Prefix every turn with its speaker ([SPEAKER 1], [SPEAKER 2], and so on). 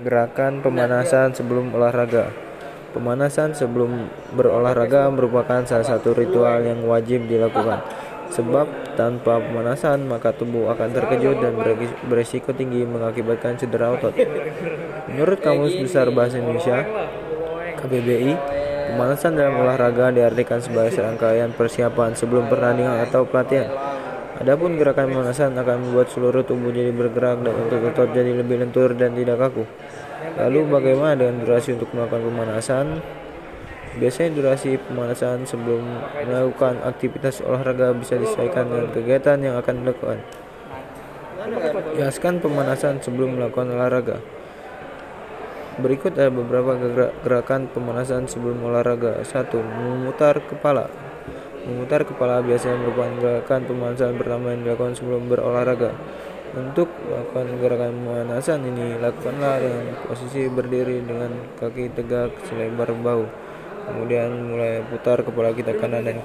[SPEAKER 1] Gerakan pemanasan sebelum olahraga. Pemanasan sebelum berolahraga merupakan salah satu ritual yang wajib dilakukan. Sebab tanpa pemanasan maka tubuh akan terkejut dan beresiko tinggi mengakibatkan cedera otot. Menurut Kamus Besar Bahasa Indonesia KBBI, pemanasan dalam olahraga diartikan sebagai serangkaian persiapan sebelum pertandingan atau pelatihan. Adapun gerakan pemanasan akan membuat seluruh tubuh jadi bergerak dan otot-otot jadi lebih lentur dan tidak kaku. Lalu bagaimana dengan durasi untuk melakukan pemanasan? Biasanya durasi pemanasan sebelum melakukan aktivitas olahraga bisa disesuaikan dengan kegiatan yang akan dilakukan. Jelaskan pemanasan sebelum melakukan olahraga. Berikut ada beberapa gerakan pemanasan sebelum olahraga. 1. Memutar kepala. Memutar kepala biasanya merupakan gerakan pemanasan pertama yang dilakukan sebelum berolahraga. Untuk melakukan gerakan pemanasan ini, lakukanlah dengan posisi berdiri dengan kaki tegak selebar bahu. Kemudian mulai putar kepala kita kanan dan